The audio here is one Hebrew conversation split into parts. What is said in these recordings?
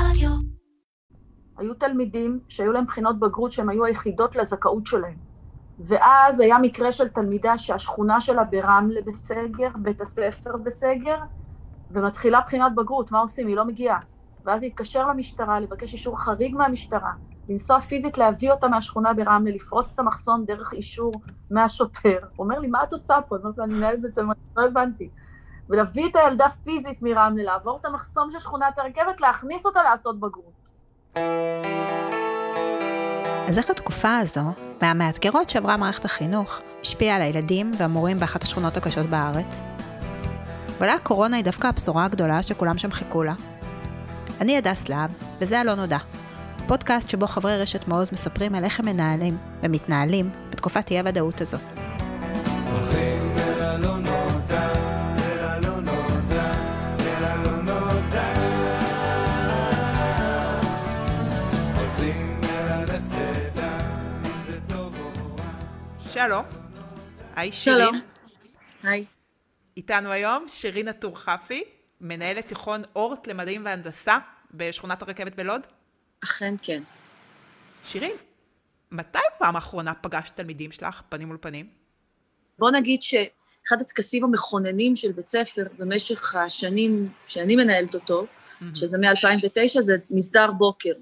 רדיו. היו תלמידים שהיו להם בחינות בגרות שהן היו היחידות לזכאות שלהם. ואז היה מקרה של תלמידה שהשכונה שלה ברמלה בסגר, בית הספר בסגר, ומתחילה בחינת בגרות, מה עושים? היא לא מגיעה. ואז היא התקשר למשטרה, לבקש אישור חריג מהמשטרה, לנסוע פיזית להביא אותה מהשכונה ברמלה, לפרוץ את המחסום דרך אישור מהשוטר. הוא אומר לי, מה את עושה פה? אני אומרת לו, אני מנהלת בית ספר, לא הבנתי. ולהביא את הילדה פיזית מרמלה, לעבור את המחסום של שכונת הרכבת, להכניס אותה לעשות בגרות. אז איך התקופה הזו, מהמאתגרות שעברה מערכת החינוך, השפיעה על הילדים והמורים באחת השכונות הקשות בארץ? אולי הקורונה היא דווקא הבשורה הגדולה שכולם שם חיכו לה? אני הדס להב, וזה הלא נודע. פודקאסט שבו חברי רשת מעוז מספרים על איך הם מנהלים ומתנהלים בתקופת אי הוודאות הזאת. שלום. היי שירין. שלום. היי. איתנו היום שירין עטור חפי, מנהלת תיכון אורט למדעים והנדסה בשכונת הרכבת בלוד. אכן כן. שירין, מתי פעם האחרונה פגשת תלמידים שלך פנים מול פנים? בוא נגיד שאחד הטקסים המכוננים של בית ספר במשך השנים שאני מנהלת אותו, שזה מ-2009, זה מסדר בוקר,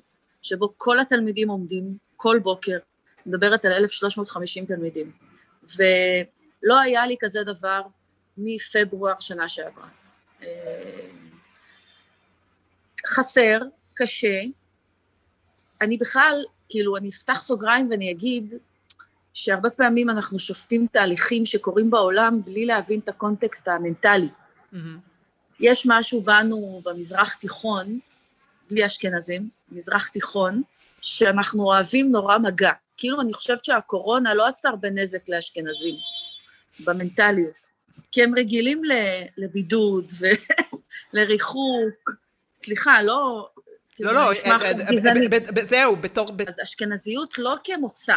שבו כל התלמידים עומדים כל בוקר, מדברת על 1,350 תלמידים. ולא היה לי כזה דבר מפברואר שנה שעברה. אה, חסר, קשה. אני בכלל, כאילו, אני אפתח סוגריים ואני אגיד שהרבה פעמים אנחנו שופטים תהליכים שקורים בעולם בלי להבין את הקונטקסט המנטלי. יש משהו בנו במזרח תיכון, בלי אשכנזים, מזרח תיכון, שאנחנו אוהבים נורא מגע. כאילו, אני חושבת שהקורונה לא עשתה הרבה נזק לאשכנזים, במנטליות. כי הם רגילים לבידוד ולריחוק. סליחה, לא... כאילו, לא, לא, אה, אה, זהו, בתור... אז אשכנזיות לא כמוצא,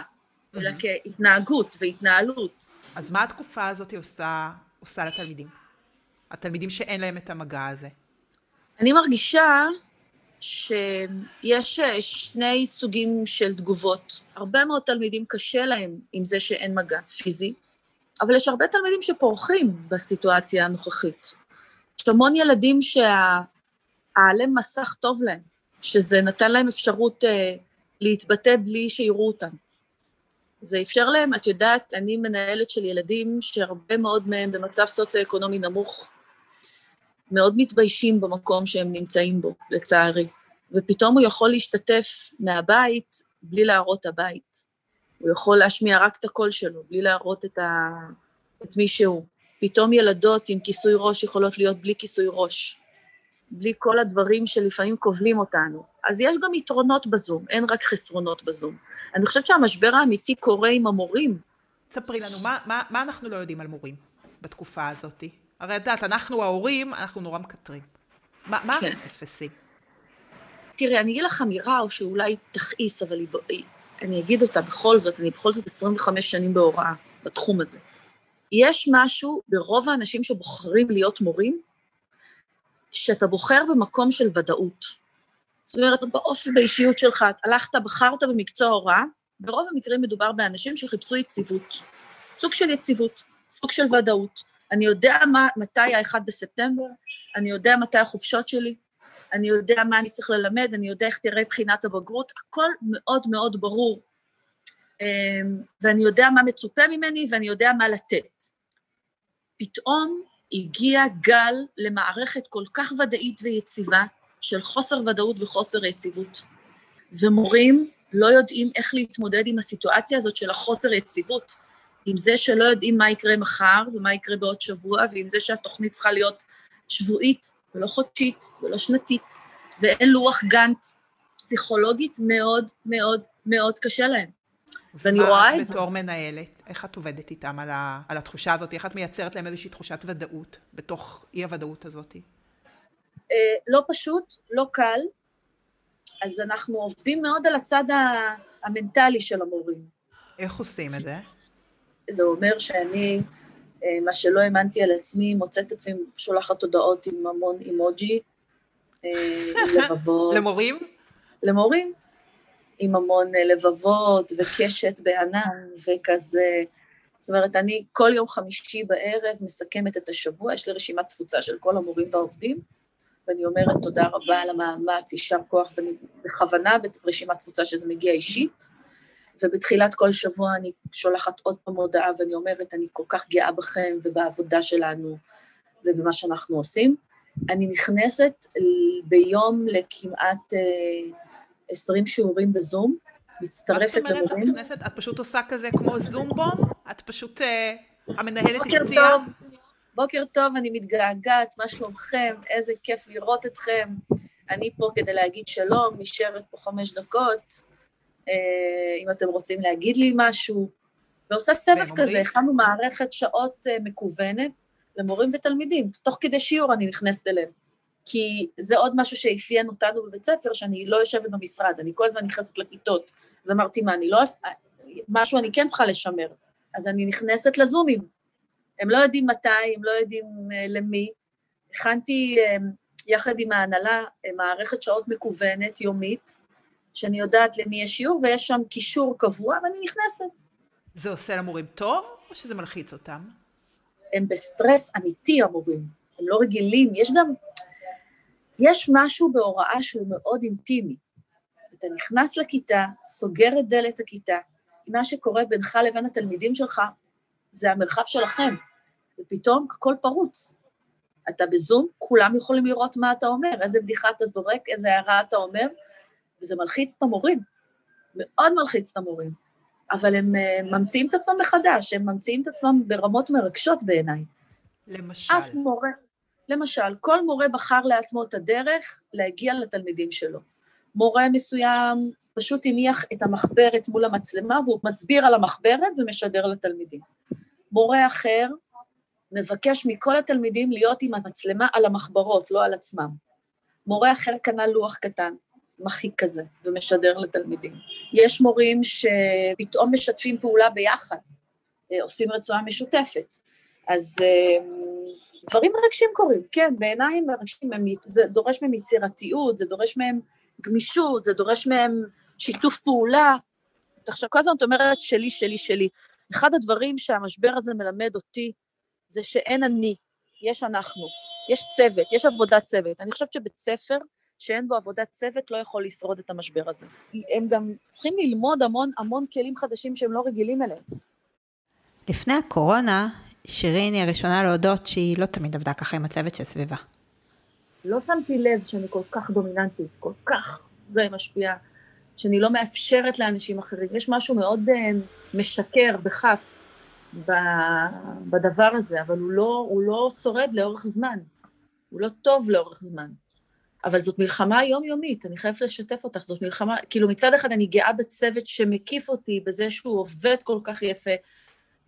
אלא כהתנהגות והתנהלות. אז מה התקופה הזאת עושה, עושה לתלמידים? התלמידים שאין להם את המגע הזה. אני מרגישה שיש אה, שני סוגים של תגובות. הרבה מאוד תלמידים קשה להם עם זה שאין מגע פיזי, אבל יש הרבה תלמידים שפורחים בסיטואציה הנוכחית. יש המון ילדים שהעלם מסך טוב להם, שזה נתן להם אפשרות אה, להתבטא בלי שיראו אותם. זה אפשר להם, את יודעת, אני מנהלת של ילדים שהרבה מאוד מהם במצב סוציו-אקונומי נמוך, מאוד מתביישים במקום שהם נמצאים בו, לצערי. ופתאום הוא יכול להשתתף מהבית בלי להראות הבית. הוא יכול להשמיע רק את הקול שלו, בלי להראות את, ה... את מי שהוא. פתאום ילדות עם כיסוי ראש יכולות להיות בלי כיסוי ראש. בלי כל הדברים שלפעמים כובלים אותנו. אז יש גם יתרונות בזום, אין רק חסרונות בזום. אני חושבת שהמשבר האמיתי קורה עם המורים. ספרי לנו, מה, מה, מה אנחנו לא יודעים על מורים בתקופה הזאת? הרי את יודעת, אנחנו ההורים, אנחנו נורא מקטרים. מה, מה כן. מפספסים? תראי, אני אגיד לך אמירה, או שאולי תכעיס, אבל היא, אני אגיד אותה בכל זאת, אני בכל זאת 25 שנים בהוראה בתחום הזה. יש משהו ברוב האנשים שבוחרים להיות מורים, שאתה בוחר במקום של ודאות. זאת אומרת, באופי, באישיות שלך, הלכת, בחרת במקצוע הוראה, ברוב המקרים מדובר באנשים שחיפשו יציבות. סוג של יציבות, סוג של ודאות. אני יודע מה, מתי ה-1 בספטמבר, אני יודע מתי החופשות שלי, אני יודע מה אני צריך ללמד, אני יודע איך תראה בחינת הבגרות, הכל מאוד מאוד ברור. אמ, ואני יודע מה מצופה ממני ואני יודע מה לתת. פתאום הגיע גל למערכת כל כך ודאית ויציבה של חוסר ודאות וחוסר יציבות. ומורים לא יודעים איך להתמודד עם הסיטואציה הזאת של החוסר יציבות, עם זה שלא יודעים מה יקרה מחר ומה יקרה בעוד שבוע, ועם זה שהתוכנית צריכה להיות שבועית ולא חודשית ולא שנתית, ואין לוח גאנט. פסיכולוגית מאוד מאוד מאוד קשה להם. ואני רואה את זה. בתור מנהלת, איך את עובדת איתם על, ה, על התחושה הזאת? איך את מייצרת להם איזושהי תחושת ודאות בתוך אי-הוודאות הזאת? אה, לא פשוט, לא קל, אז אנחנו עובדים מאוד על הצד המנטלי של המורים. איך עושים את זה? זה אומר שאני, אה, מה שלא האמנתי על עצמי, מוצאת את עצמי שולחת הודעות עם המון אימוג'י, אה, עם לבבות. למורים? למורים, עם המון אה, לבבות וקשת בענן וכזה. זאת אומרת, אני כל יום חמישי בערב מסכמת את השבוע, יש לי רשימת תפוצה של כל המורים והעובדים, ואני אומרת תודה רבה על המאמץ, יישר כוח, ואני בכוונה ברשימת תפוצה שזה מגיע אישית, ובתחילת כל שבוע אני שולחת עוד פעם הודעה ואני אומרת, אני כל כך גאה בכם ובעבודה שלנו ובמה שאנחנו עושים. אני נכנסת ביום לכמעט אה, 20 שיעורים בזום, מצטרפת מה זאת אומרת, את למורים. נכנסת, את פשוט עושה כזה כמו זומבום? את פשוט, אה, המנהלת בוקר הפציעה? טוב, בוקר טוב, אני מתגעגעת, מה שלומכם? איזה כיף לראות אתכם. אני פה כדי להגיד שלום, נשארת פה חמש דקות, אם אתם רוצים להגיד לי משהו. ועושה סבב כזה? הכנו מערכת שעות אה, מקוונת למורים ותלמידים. תוך כדי שיעור אני נכנסת אליהם. כי זה עוד משהו שאפיין אותנו בבית ספר, שאני לא יושבת במשרד, אני כל הזמן נכנסת לכיתות. אז אמרתי, מה, אני לא... משהו אני כן צריכה לשמר. אז אני נכנסת לזומים. הם לא יודעים מתי, הם לא יודעים אה, למי. הכנתי אה, יחד עם ההנהלה אה, מערכת שעות מקוונת, יומית, שאני יודעת למי יש שיעור, ויש שם קישור קבוע, ואני נכנסת. זה עושה למורים טוב, או שזה מלחיץ אותם? הם בסטרס אמיתי, המורים. הם לא רגילים. יש גם... יש משהו בהוראה שהוא מאוד אינטימי. אתה נכנס לכיתה, סוגר את דלת הכיתה, מה שקורה בינך לבין התלמידים שלך זה המרחב שלכם, ופתאום הכל פרוץ. אתה בזום, כולם יכולים לראות מה אתה אומר, איזה בדיחה אתה זורק, איזה הערה אתה אומר, וזה מלחיץ את המורים, מאוד מלחיץ את המורים. אבל הם uh, ממציאים את עצמם מחדש, הם ממציאים את עצמם ברמות מרגשות בעיניי. למשל. אף מורה, למשל, כל מורה בחר לעצמו את הדרך להגיע לתלמידים שלו. מורה מסוים פשוט הניח את המחברת מול המצלמה והוא מסביר על המחברת ומשדר לתלמידים. מורה אחר מבקש מכל התלמידים להיות עם המצלמה על המחברות, לא על עצמם. מורה אחר קנה לוח קטן, מחיק כזה, ומשדר לתלמידים. יש מורים שפתאום משתפים פעולה ביחד, אה, עושים רצועה משותפת. אז אה, דברים מרגשים קורים, כן, בעיניי מרגשים, זה דורש מהם יצירתיות, זה דורש מהם גמישות, זה דורש מהם שיתוף פעולה. עכשיו, כל הזמן את אומרת שלי, שלי, שלי. אחד הדברים שהמשבר הזה מלמד אותי, זה שאין אני, יש אנחנו, יש צוות, יש עבודת צוות. אני חושבת שבית ספר שאין בו עבודת צוות לא יכול לשרוד את המשבר הזה. הם גם צריכים ללמוד המון המון כלים חדשים שהם לא רגילים אליהם. לפני הקורונה, שירין היא הראשונה להודות שהיא לא תמיד עבדה ככה עם הצוות שסביבה. לא שמתי לב שאני כל כך דומיננטית, כל כך זה משפיע, שאני לא מאפשרת לאנשים אחרים. יש משהו מאוד uh, משקר, בכף, בדבר הזה, אבל הוא לא, הוא לא שורד לאורך זמן. הוא לא טוב לאורך זמן. אבל זאת מלחמה יומיומית, אני חייבת לשתף אותך, זאת מלחמה, כאילו מצד אחד אני גאה בצוות שמקיף אותי בזה שהוא עובד כל כך יפה,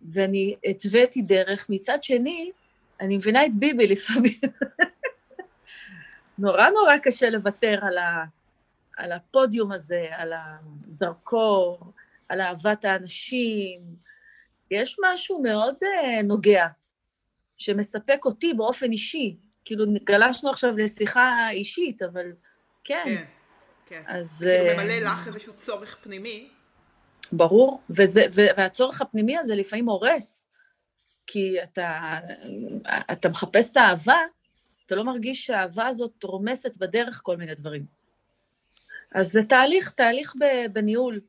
ואני התוויתי דרך, מצד שני, אני מבינה את ביבי לפעמים. נורא נורא קשה לוותר על, ה, על הפודיום הזה, על הזרקור, על אהבת האנשים. יש משהו מאוד uh, נוגע, שמספק אותי באופן אישי. כאילו, גלשנו עכשיו לשיחה אישית, אבל כן. כן, כן. אז... כאילו אה, ממלא לך איזשהו צורך פנימי. ברור, וזה, ו- והצורך הפנימי הזה לפעמים הורס, כי אתה, אתה מחפש את האהבה, אתה לא מרגיש שהאהבה הזאת רומסת בדרך כל מיני דברים. אז זה תהליך, תהליך ב- בניהול.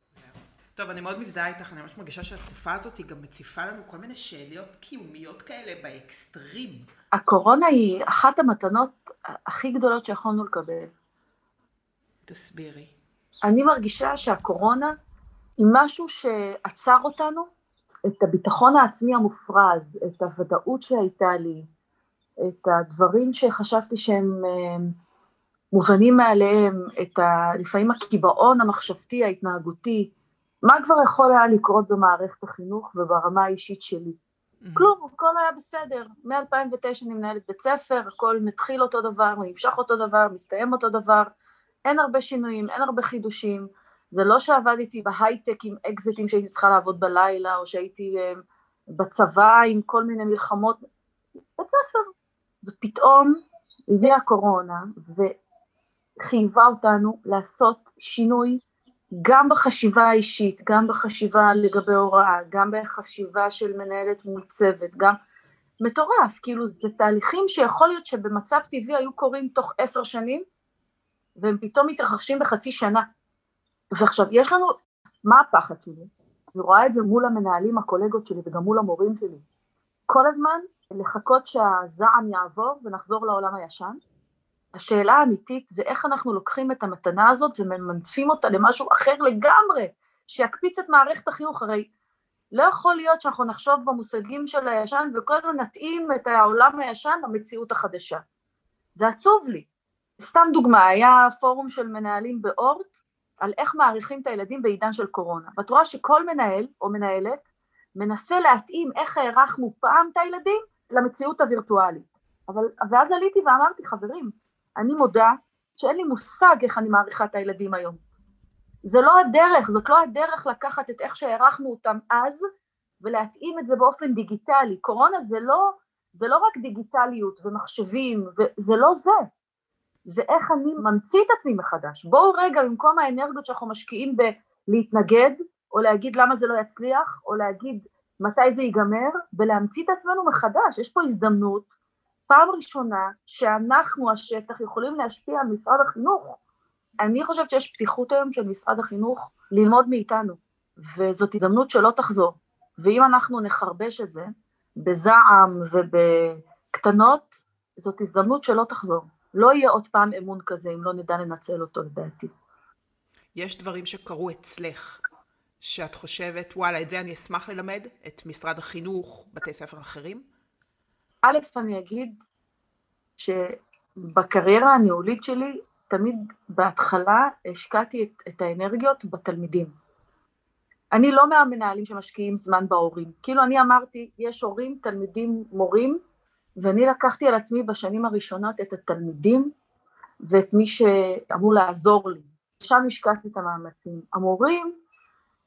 טוב, אני מאוד מזדהה איתך, אני ממש מרגישה שהתקופה הזאת היא גם מציפה לנו כל מיני שאלות קיומיות כאלה באקסטרים. הקורונה היא אחת המתנות הכי גדולות שיכולנו לקבל. תסבירי. אני מרגישה שהקורונה היא משהו שעצר אותנו, את הביטחון העצמי המופרז, את הוודאות שהייתה לי, את הדברים שחשבתי שהם אה, מובנים מאליהם, את ה, לפעמים הקיבעון המחשבתי, ההתנהגותי, מה כבר יכול היה לקרות במערכת החינוך וברמה האישית שלי? כלום, הכל היה בסדר. מ-2009 אני מנהלת בית ספר, הכל מתחיל אותו דבר, נמשך אותו דבר, מסתיים אותו דבר, אין הרבה שינויים, אין הרבה חידושים. זה לא שעבדתי בהייטק עם אקזיטים שהייתי צריכה לעבוד בלילה, או שהייתי אה, בצבא עם כל מיני מלחמות. בית ספר. ופתאום הגיעה הקורונה, חייבה אותנו לעשות שינוי גם בחשיבה האישית, גם בחשיבה לגבי הוראה, גם בחשיבה של מנהלת מול צוות, גם מטורף, כאילו זה תהליכים שיכול להיות שבמצב טבעי היו קורים תוך עשר שנים, והם פתאום מתרחשים בחצי שנה. ועכשיו, יש לנו, מה הפחד שלי? אני רואה את זה מול המנהלים, הקולגות שלי וגם מול המורים שלי. כל הזמן לחכות שהזעם יעבור ונחזור לעולם הישן. השאלה האמיתית זה איך אנחנו לוקחים את המתנה הזאת וממנפים אותה למשהו אחר לגמרי, שיקפיץ את מערכת החינוך. הרי לא יכול להיות שאנחנו נחשוב במושגים של הישן וכל הזמן נתאים את העולם הישן למציאות החדשה. זה עצוב לי. סתם דוגמה, היה פורום של מנהלים באורט על איך מעריכים את הילדים בעידן של קורונה. ואת רואה שכל מנהל או מנהלת מנסה להתאים איך הערכנו פעם את הילדים למציאות הווירטואלית. אבל, ואז עליתי ואמרתי, חברים, אני מודה שאין לי מושג איך אני מעריכה את הילדים היום. זה לא הדרך, זאת לא הדרך לקחת את איך שהערכנו אותם אז ולהתאים את זה באופן דיגיטלי. קורונה זה לא, זה לא רק דיגיטליות ומחשבים, זה לא זה. זה איך אני ממציא את עצמי מחדש. בואו רגע, במקום האנרגיות שאנחנו משקיעים בלהתנגד, או להגיד למה זה לא יצליח, או להגיד מתי זה ייגמר, ולהמציא את עצמנו מחדש. יש פה הזדמנות, פעם ראשונה, שאנחנו, השטח, יכולים להשפיע על משרד החינוך. אני חושבת שיש פתיחות היום של משרד החינוך ללמוד מאיתנו, וזאת הזדמנות שלא תחזור. ואם אנחנו נחרבש את זה בזעם ובקטנות, זאת הזדמנות שלא תחזור. לא יהיה עוד פעם אמון כזה אם לא נדע לנצל אותו לדעתי. יש דברים שקרו אצלך, שאת חושבת, וואלה, את זה אני אשמח ללמד, את משרד החינוך, בתי ספר אחרים? א', אני אגיד שבקריירה הניהולית שלי, תמיד בהתחלה השקעתי את, את האנרגיות בתלמידים. אני לא מהמנהלים שמשקיעים זמן בהורים. כאילו אני אמרתי, יש הורים, תלמידים, מורים, ואני לקחתי על עצמי בשנים הראשונות את התלמידים ואת מי שאמור לעזור לי. שם השקעתי את המאמצים. המורים,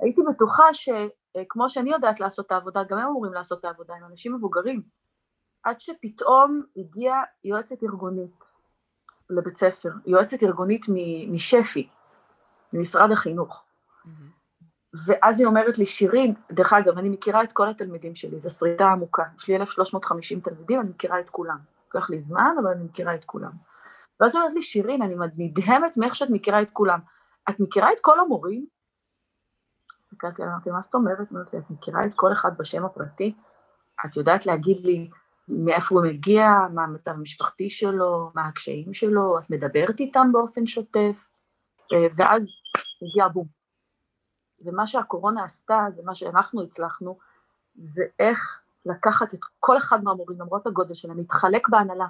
הייתי בטוחה שכמו שאני יודעת לעשות את העבודה, גם הם אמורים לעשות את העבודה, הם אנשים מבוגרים. עד שפתאום הגיעה יועצת ארגונית לבית ספר, יועצת ארגונית משפ"י, ממשרד החינוך. ואז היא אומרת לי, שירין, דרך אגב, אני מכירה את כל התלמידים שלי, זו שריטה עמוקה. יש לי 1,350 תלמידים, אני מכירה את כולם. לוקח לי זמן, אבל אני מכירה את כולם. ואז היא אומרת לי, שירין, אני נדהמת מאיך שאת מכירה את כולם. את מכירה את כל המורים? הסתכלתי עליה, אמרתי, מה זאת אומרת? אמרתי לי, את מכירה את כל אחד בשם הפרטי? את יודעת להגיד לי מאיפה הוא מגיע, מה המצב המשפחתי שלו, מה הקשיים שלו, את מדברת איתם באופן שוטף? אה, ואז הגיע בום. ומה שהקורונה עשתה, זה מה שאנחנו הצלחנו, זה איך לקחת את כל אחד מהמורים, למרות הגודל שלהם, להתחלק בהנהלה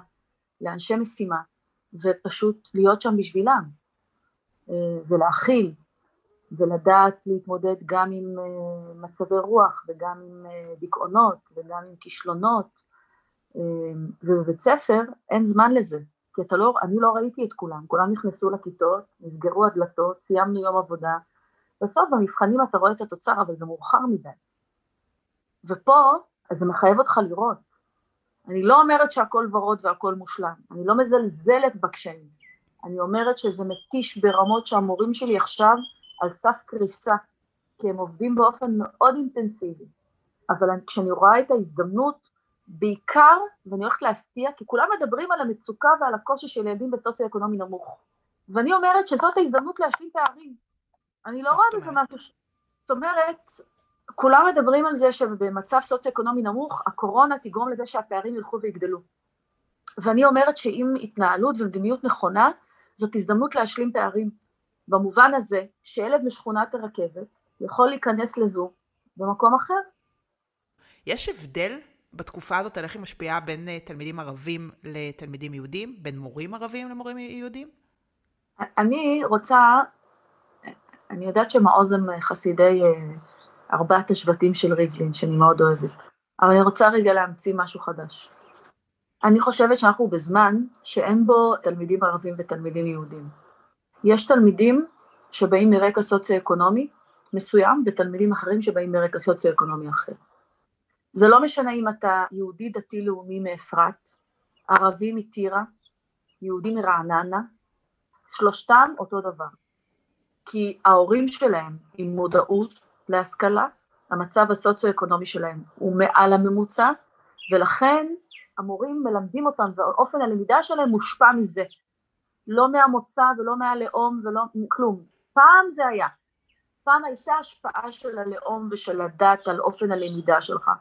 לאנשי משימה, ופשוט להיות שם בשבילם, אה, ולהכיל, ולדעת להתמודד גם עם אה, מצבי רוח, וגם עם דיכאונות, וגם עם כישלונות, ובבית ספר אין זמן לזה, כי אתה לא, אני לא ראיתי את כולם, כולם נכנסו לכיתות, נסגרו הדלתות, סיימנו יום עבודה, בסוף במבחנים אתה רואה את התוצר, אבל זה מאוחר מדי. ופה, אז זה מחייב אותך לראות. אני לא אומרת שהכל ורוד והכל מושלם, אני לא מזלזלת בקשיים. אני אומרת שזה מתיש ברמות שהמורים שלי עכשיו על סף קריסה, כי הם עובדים באופן מאוד אינטנסיבי. אבל כשאני רואה את ההזדמנות, בעיקר, ואני הולכת להפתיע, כי כולם מדברים על המצוקה ועל הקושי של ילדים בסוציו-אקונומי נמוך. ואני אומרת שזאת ההזדמנות להשלים פערים. אני לא רואה בזה משהו, ש... זאת אומרת, כולם מדברים על זה שבמצב סוציו-אקונומי נמוך, הקורונה תגרום לזה שהפערים ילכו ויגדלו. ואני אומרת שעם התנהלות ומדיניות נכונה, זאת הזדמנות להשלים פערים. במובן הזה שילד משכונת הרכבת יכול להיכנס לזו במקום אחר. יש הבדל בתקופה הזאת על איך היא משפיעה בין אה, תלמידים ערבים לתלמידים יהודים? בין מורים ערבים למורים יהודים? אני רוצה אני יודעת שמעוז הם חסידי אה, ארבעת השבטים של ריבלין, שאני מאוד אוהבת, אבל אני רוצה רגע להמציא משהו חדש. אני חושבת שאנחנו בזמן שאין בו תלמידים ערבים ותלמידים יהודים. יש תלמידים שבאים מרקע סוציו-אקונומי מסוים, ותלמידים אחרים שבאים מרקע סוציו-אקונומי אחר. זה לא משנה אם אתה יהודי דתי-לאומי מאפרת, ערבי מטירה, יהודי מרעננה, שלושתם אותו דבר. כי ההורים שלהם עם מודעות להשכלה, המצב הסוציו-אקונומי שלהם הוא מעל הממוצע, ולכן המורים מלמדים אותם, ואופן הלמידה שלהם מושפע מזה. לא מהמוצא ולא מהלאום ולא כלום. פעם זה היה. פעם הייתה השפעה של הלאום ושל הדת על אופן הלמידה שלך.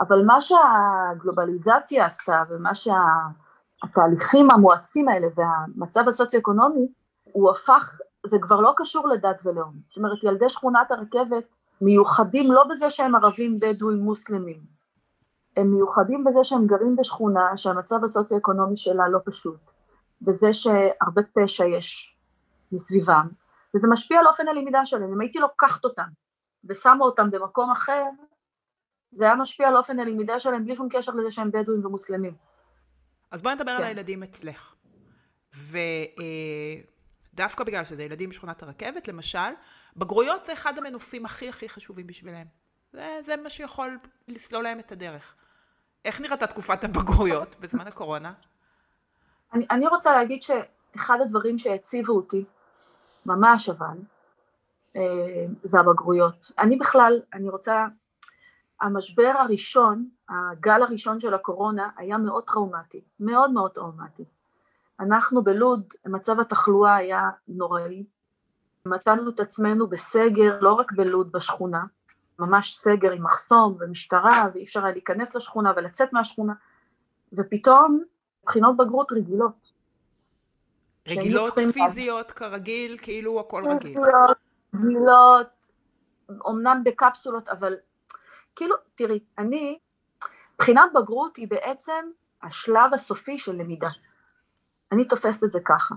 אבל מה שהגלובליזציה עשתה ומה שהתהליכים המואצים האלה והמצב הסוציו-אקונומי, הוא הפך, זה כבר לא קשור לדת ולאום. זאת אומרת, ילדי שכונת הרכבת מיוחדים לא בזה שהם ערבים, בדואים, מוסלמים. הם מיוחדים בזה שהם גרים בשכונה שהמצב הסוציו-אקונומי שלה לא פשוט, בזה שהרבה פשע יש מסביבם, וזה משפיע על אופן הלמידה שלהם. אם הייתי לוקחת אותם ושמה אותם במקום אחר, זה היה משפיע על אופן הלמידה שלהם בלי שום קשר לזה שהם בדואים ומוסלמים. אז בואי נדבר כן. על הילדים אצלך. ודווקא בגלל שזה ילדים בשכונת הרכבת, למשל, בגרויות זה אחד המנופים הכי הכי חשובים בשבילם. זה, זה מה שיכול לסלול להם את הדרך. איך נראתה תקופת הבגרויות בזמן הקורונה? אני, אני רוצה להגיד שאחד הדברים שהציבו אותי, ממש אבל, אה, זה הבגרויות. אני בכלל, אני רוצה, המשבר הראשון, הגל הראשון של הקורונה היה מאוד טראומטי, מאוד מאוד טראומטי. אנחנו בלוד, מצב התחלואה היה נוראי, מצאנו את עצמנו בסגר, לא רק בלוד, בשכונה, ממש סגר עם מחסום ומשטרה, ואי אפשר היה להיכנס לשכונה ולצאת מהשכונה, ופתאום בחינות בגרות רגילות. רגילות פיזיות כרגיל, כאילו הכל רגיל. פיזיות, רגילות, אמנם בקפסולות, אבל כאילו, תראי, אני, בחינת בגרות היא בעצם השלב הסופי של למידה. אני תופסת את זה ככה.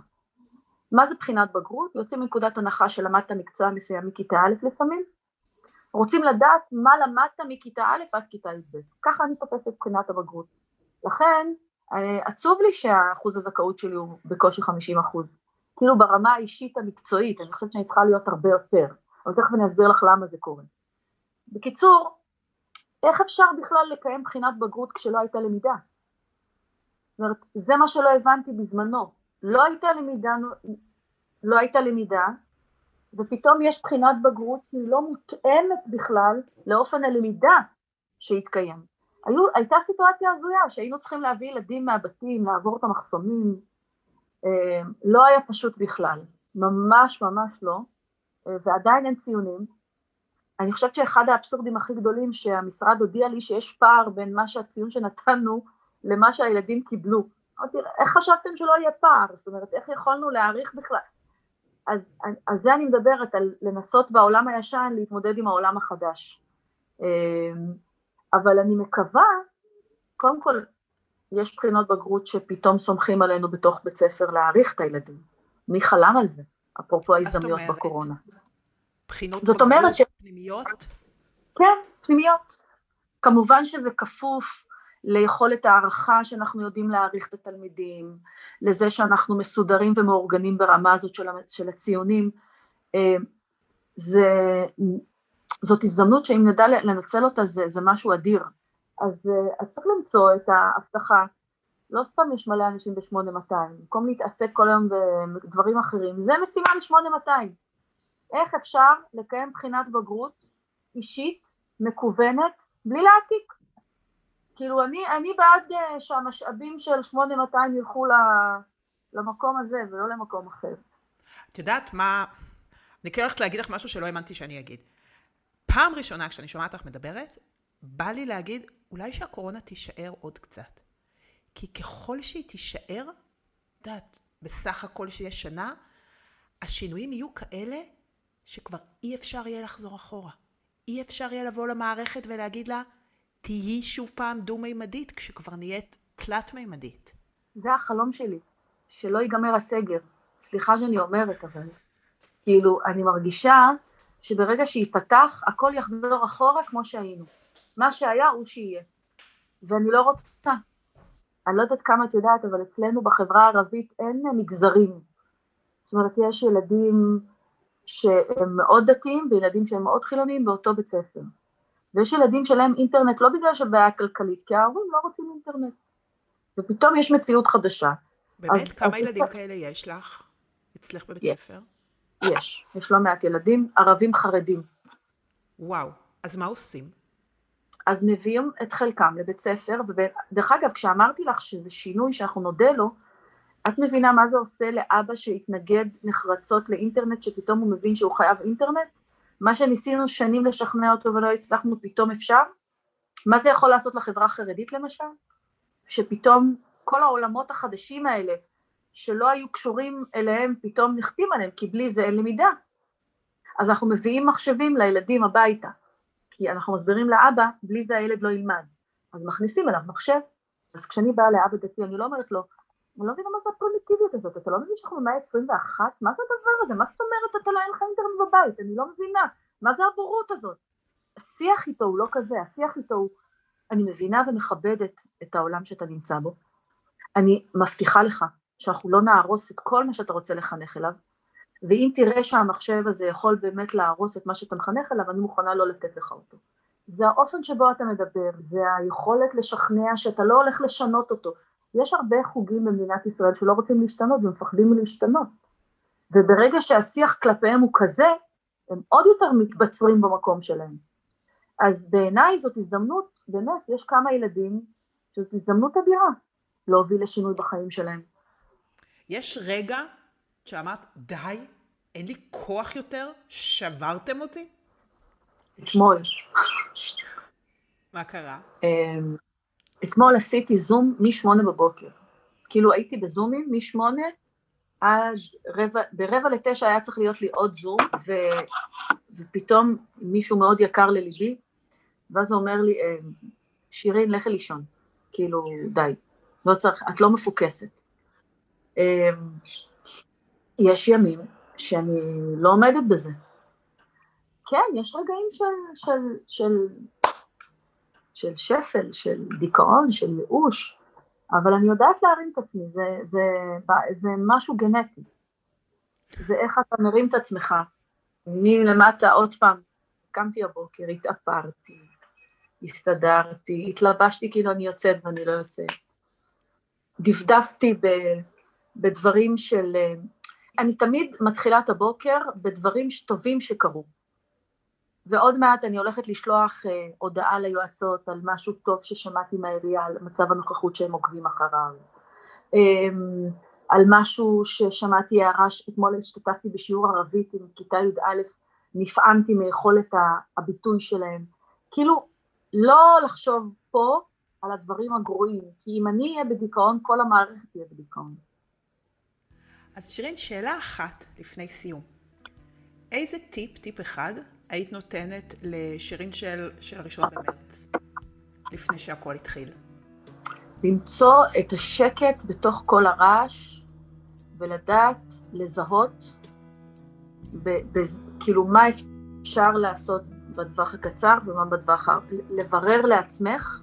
מה זה בחינת בגרות? יוצאים מנקודת הנחה שלמדת מקצוע מסוים מכיתה א' לפעמים, רוצים לדעת מה למדת מכיתה א' עד כיתה י"ב. ככה אני תופסת את בחינת הבגרות. לכן, אה, עצוב לי שהאחוז הזכאות שלי הוא בקושי 50 אחוז. כאילו ברמה האישית המקצועית, אני חושבת שאני צריכה להיות הרבה יותר, אבל תכף אני אסביר לך למה זה קורה. בקיצור, איך אפשר בכלל לקיים בחינת בגרות כשלא הייתה למידה? זאת אומרת, זה מה שלא הבנתי בזמנו. לא הייתה למידה, לא הייתה למידה, ופתאום יש בחינת בגרות שהיא לא מותאמת בכלל לאופן הלמידה שהתקיים. היו, הייתה סיטואציה הזויה שהיינו צריכים להביא ילדים מהבתים, לעבור את המחסומים, אה, לא היה פשוט בכלל, ממש ממש לא, אה, ועדיין אין ציונים. אני חושבת שאחד האבסורדים הכי גדולים שהמשרד הודיע לי שיש פער בין מה שהציון שנתנו למה שהילדים קיבלו. אמרתי, איך חשבתם שלא יהיה פער? זאת אומרת, איך יכולנו להעריך בכלל? אז על זה אני מדברת, על לנסות בעולם הישן להתמודד עם העולם החדש. אה, אבל אני מקווה, קודם כל, יש בחינות בגרות שפתאום סומכים עלינו בתוך בית ספר להעריך את הילדים. מי חלם על זה? אפרופו ההזדמנויות? בקורונה. בחינות זאת אומרת ש- פנימיות? כן, פנימיות. כמובן שזה כפוף ליכולת הערכה שאנחנו יודעים להעריך את התלמידים, לזה שאנחנו מסודרים ומאורגנים ברמה הזאת של, של הציונים. אה, זה, זאת הזדמנות שאם נדע לנצל אותה זה, זה משהו אדיר. אז, אה, אז צריך למצוא את ההבטחה. לא סתם יש מלא אנשים ב-8200, במקום להתעסק כל היום בדברים אחרים, זה משימה ל-8200. איך אפשר לקיים בחינת בגרות אישית, מקוונת, בלי להעתיק? כאילו אני, אני בעד uh, שהמשאבים של 8200 ילכו ל, למקום הזה ולא למקום אחר. את יודעת מה... אני כן הולכת להגיד לך משהו שלא האמנתי שאני אגיד. פעם ראשונה כשאני שומעת לך מדברת, בא לי להגיד, אולי שהקורונה תישאר עוד קצת. כי ככל שהיא תישאר, את יודעת, בסך הכל שיש שנה, השינויים יהיו כאלה שכבר אי אפשר יהיה לחזור אחורה. אי אפשר יהיה לבוא למערכת ולהגיד לה, תהיי שוב פעם דו-מימדית, כשכבר נהיית תלת-מימדית. זה החלום שלי, שלא ייגמר הסגר. סליחה שאני אומרת, אבל כאילו, אני מרגישה שברגע שייפתח, הכל יחזור אחורה כמו שהיינו. מה שהיה הוא שיהיה. ואני לא רוצה. אני לא יודעת כמה את יודעת, אבל אצלנו בחברה הערבית אין מגזרים. זאת אומרת, יש ילדים שהם מאוד דתיים וילדים שהם מאוד חילוניים באותו בית ספר. ויש ילדים שלהם אינטרנט לא בגלל שבעיה כלכלית, כי ההורים לא רוצים אינטרנט. ופתאום יש מציאות חדשה. באמת? אז- כמה אז- ילדים כאלה יש לך? אצלך בבית יש. ספר? יש, יש לא מעט ילדים, ערבים חרדים. וואו. אז מה עושים? אז מביאים את חלקם לבית ספר, ודרך אגב, כשאמרתי לך שזה שינוי שאנחנו נודה לו, את מבינה מה זה עושה לאבא שהתנגד נחרצות לאינטרנט, שפתאום הוא מבין שהוא חייב אינטרנט? מה שניסינו שנים לשכנע אותו ולא הצלחנו, פתאום אפשר? מה זה יכול לעשות לחברה החרדית למשל? שפתאום כל העולמות החדשים האלה, שלא היו קשורים אליהם, פתאום נכפים עליהם, כי בלי זה אין למידה. אז אנחנו מביאים מחשבים לילדים הביתה, כי אנחנו מסבירים לאבא, בלי זה הילד לא ילמד. אז מכניסים אליו מחשב. אז כשאני באה לאבא דתי, אני לא אומרת לו, אני לא מבינה מה זה הפרימיטיביות הזאת, אתה לא מבין שאנחנו במאה ה-21? מה זה הדבר הזה? מה זאת אומרת אתה לא אין לך אינטרנט בבית? אני לא מבינה. מה זה הבורות הזאת? השיח איתו הוא לא כזה, השיח איתו הוא, אני מבינה ומכבדת את העולם שאתה נמצא בו. אני מבטיחה לך שאנחנו לא נהרוס את כל מה שאתה רוצה לחנך אליו, ואם תראה שהמחשב הזה יכול באמת להרוס את מה שאתה מחנך אליו, אני מוכנה לא לתת לך אותו. זה האופן שבו אתה מדבר, זה היכולת לשכנע שאתה לא הולך לשנות אותו. יש הרבה חוגים במדינת ישראל שלא רוצים להשתנות ומפחדים מלהשתנות. וברגע שהשיח כלפיהם הוא כזה, הם עוד יותר מתבצרים במקום שלהם. אז בעיניי זאת הזדמנות, באמת, יש כמה ילדים שזאת הזדמנות אדירה להוביל לשינוי בחיים שלהם. יש רגע שאמרת, די, אין לי כוח יותר, שברתם אותי? אתמול, מה קרה? אתמול עשיתי זום משמונה בבוקר. כאילו הייתי בזומים משמונה עד רבע, ברבע לתשע היה צריך להיות לי עוד זום, ו, ופתאום מישהו מאוד יקר לליבי, ואז הוא אומר לי, "אמ, שירין, לכי לישון. כאילו, די, לא צריך, את לא מפוקסת. אמ, יש ימים שאני לא עומדת בזה. כן, יש רגעים של, של, של, של שפל, של דיכאון, של ייאוש, אבל אני יודעת להרים את עצמי, זה, זה, זה משהו גנטי. זה איך אתה מרים את עצמך. מלמטה, עוד פעם, קמתי הבוקר, התאפרתי, הסתדרתי, התלבשתי כאילו אני יוצאת ואני לא יוצאת. דפדפתי ב, בדברים של... אני תמיד מתחילה את הבוקר בדברים טובים שקרו. ועוד מעט אני הולכת לשלוח אה, הודעה ליועצות על משהו טוב ששמעתי מהעירייה, על מצב הנוכחות שהם עוקבים אחריו, אה, על משהו ששמעתי הערה, אתמול השתתפתי בשיעור ערבית עם כיתה י"א, נפעמתי מיכולת הביטוי שלהם. כאילו, לא לחשוב פה על הדברים הגרועים, כי אם אני אהיה בדיכאון, כל המערכת תהיה בדיכאון. אז שירין, שאלה אחת לפני סיום. איזה טיפ, טיפ אחד, היית נותנת לשירין של, של הראשון במרץ, לפני שהכל התחיל? למצוא את השקט בתוך כל הרעש, ולדעת לזהות, ב, ב, כאילו מה אפשר לעשות בטווח הקצר ומה בטווח. לברר לעצמך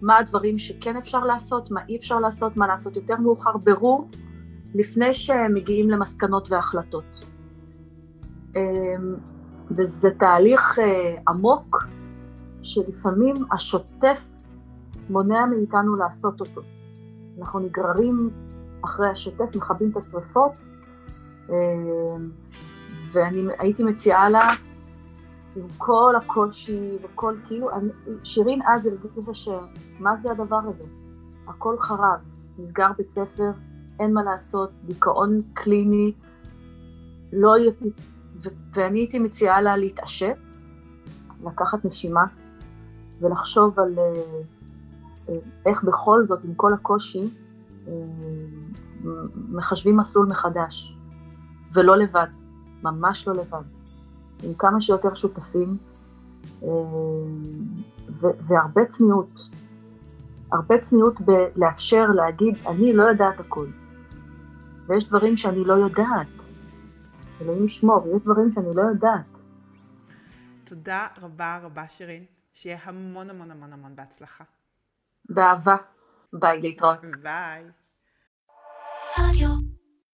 מה הדברים שכן אפשר לעשות, מה אי אפשר לעשות, מה לעשות יותר מאוחר, ברור, לפני שמגיעים למסקנות והחלטות. וזה תהליך אה, עמוק, שלפעמים השוטף מונע מאיתנו לעשות אותו. אנחנו נגררים אחרי השוטף, מכבים את השריפות, אמ, ואני הייתי מציעה לה, עם כל הקושי וכל, כאילו, אני, שירין אז הרגישה שמה זה הדבר הזה? הכל חרב, נסגר בית ספר, אין מה לעשות, דיכאון קליני, לא יהיה, ואני הייתי מציעה לה להתעשת, לקחת נשימה ולחשוב על אה, אה, איך בכל זאת, עם כל הקושי, אה, מחשבים מסלול מחדש, ולא לבד, ממש לא לבד, עם כמה שיותר שותפים, ו- והרבה צניעות, הרבה צניעות בלאפשר להגיד, אני לא יודעת הכל. ויש דברים שאני לא יודעת. אלוהים ישמור, ויש דברים שאני לא יודעת. תודה רבה רבה, שירין. שיהיה המון המון המון המון בהצלחה. באהבה. ביי, להתראות. ביי.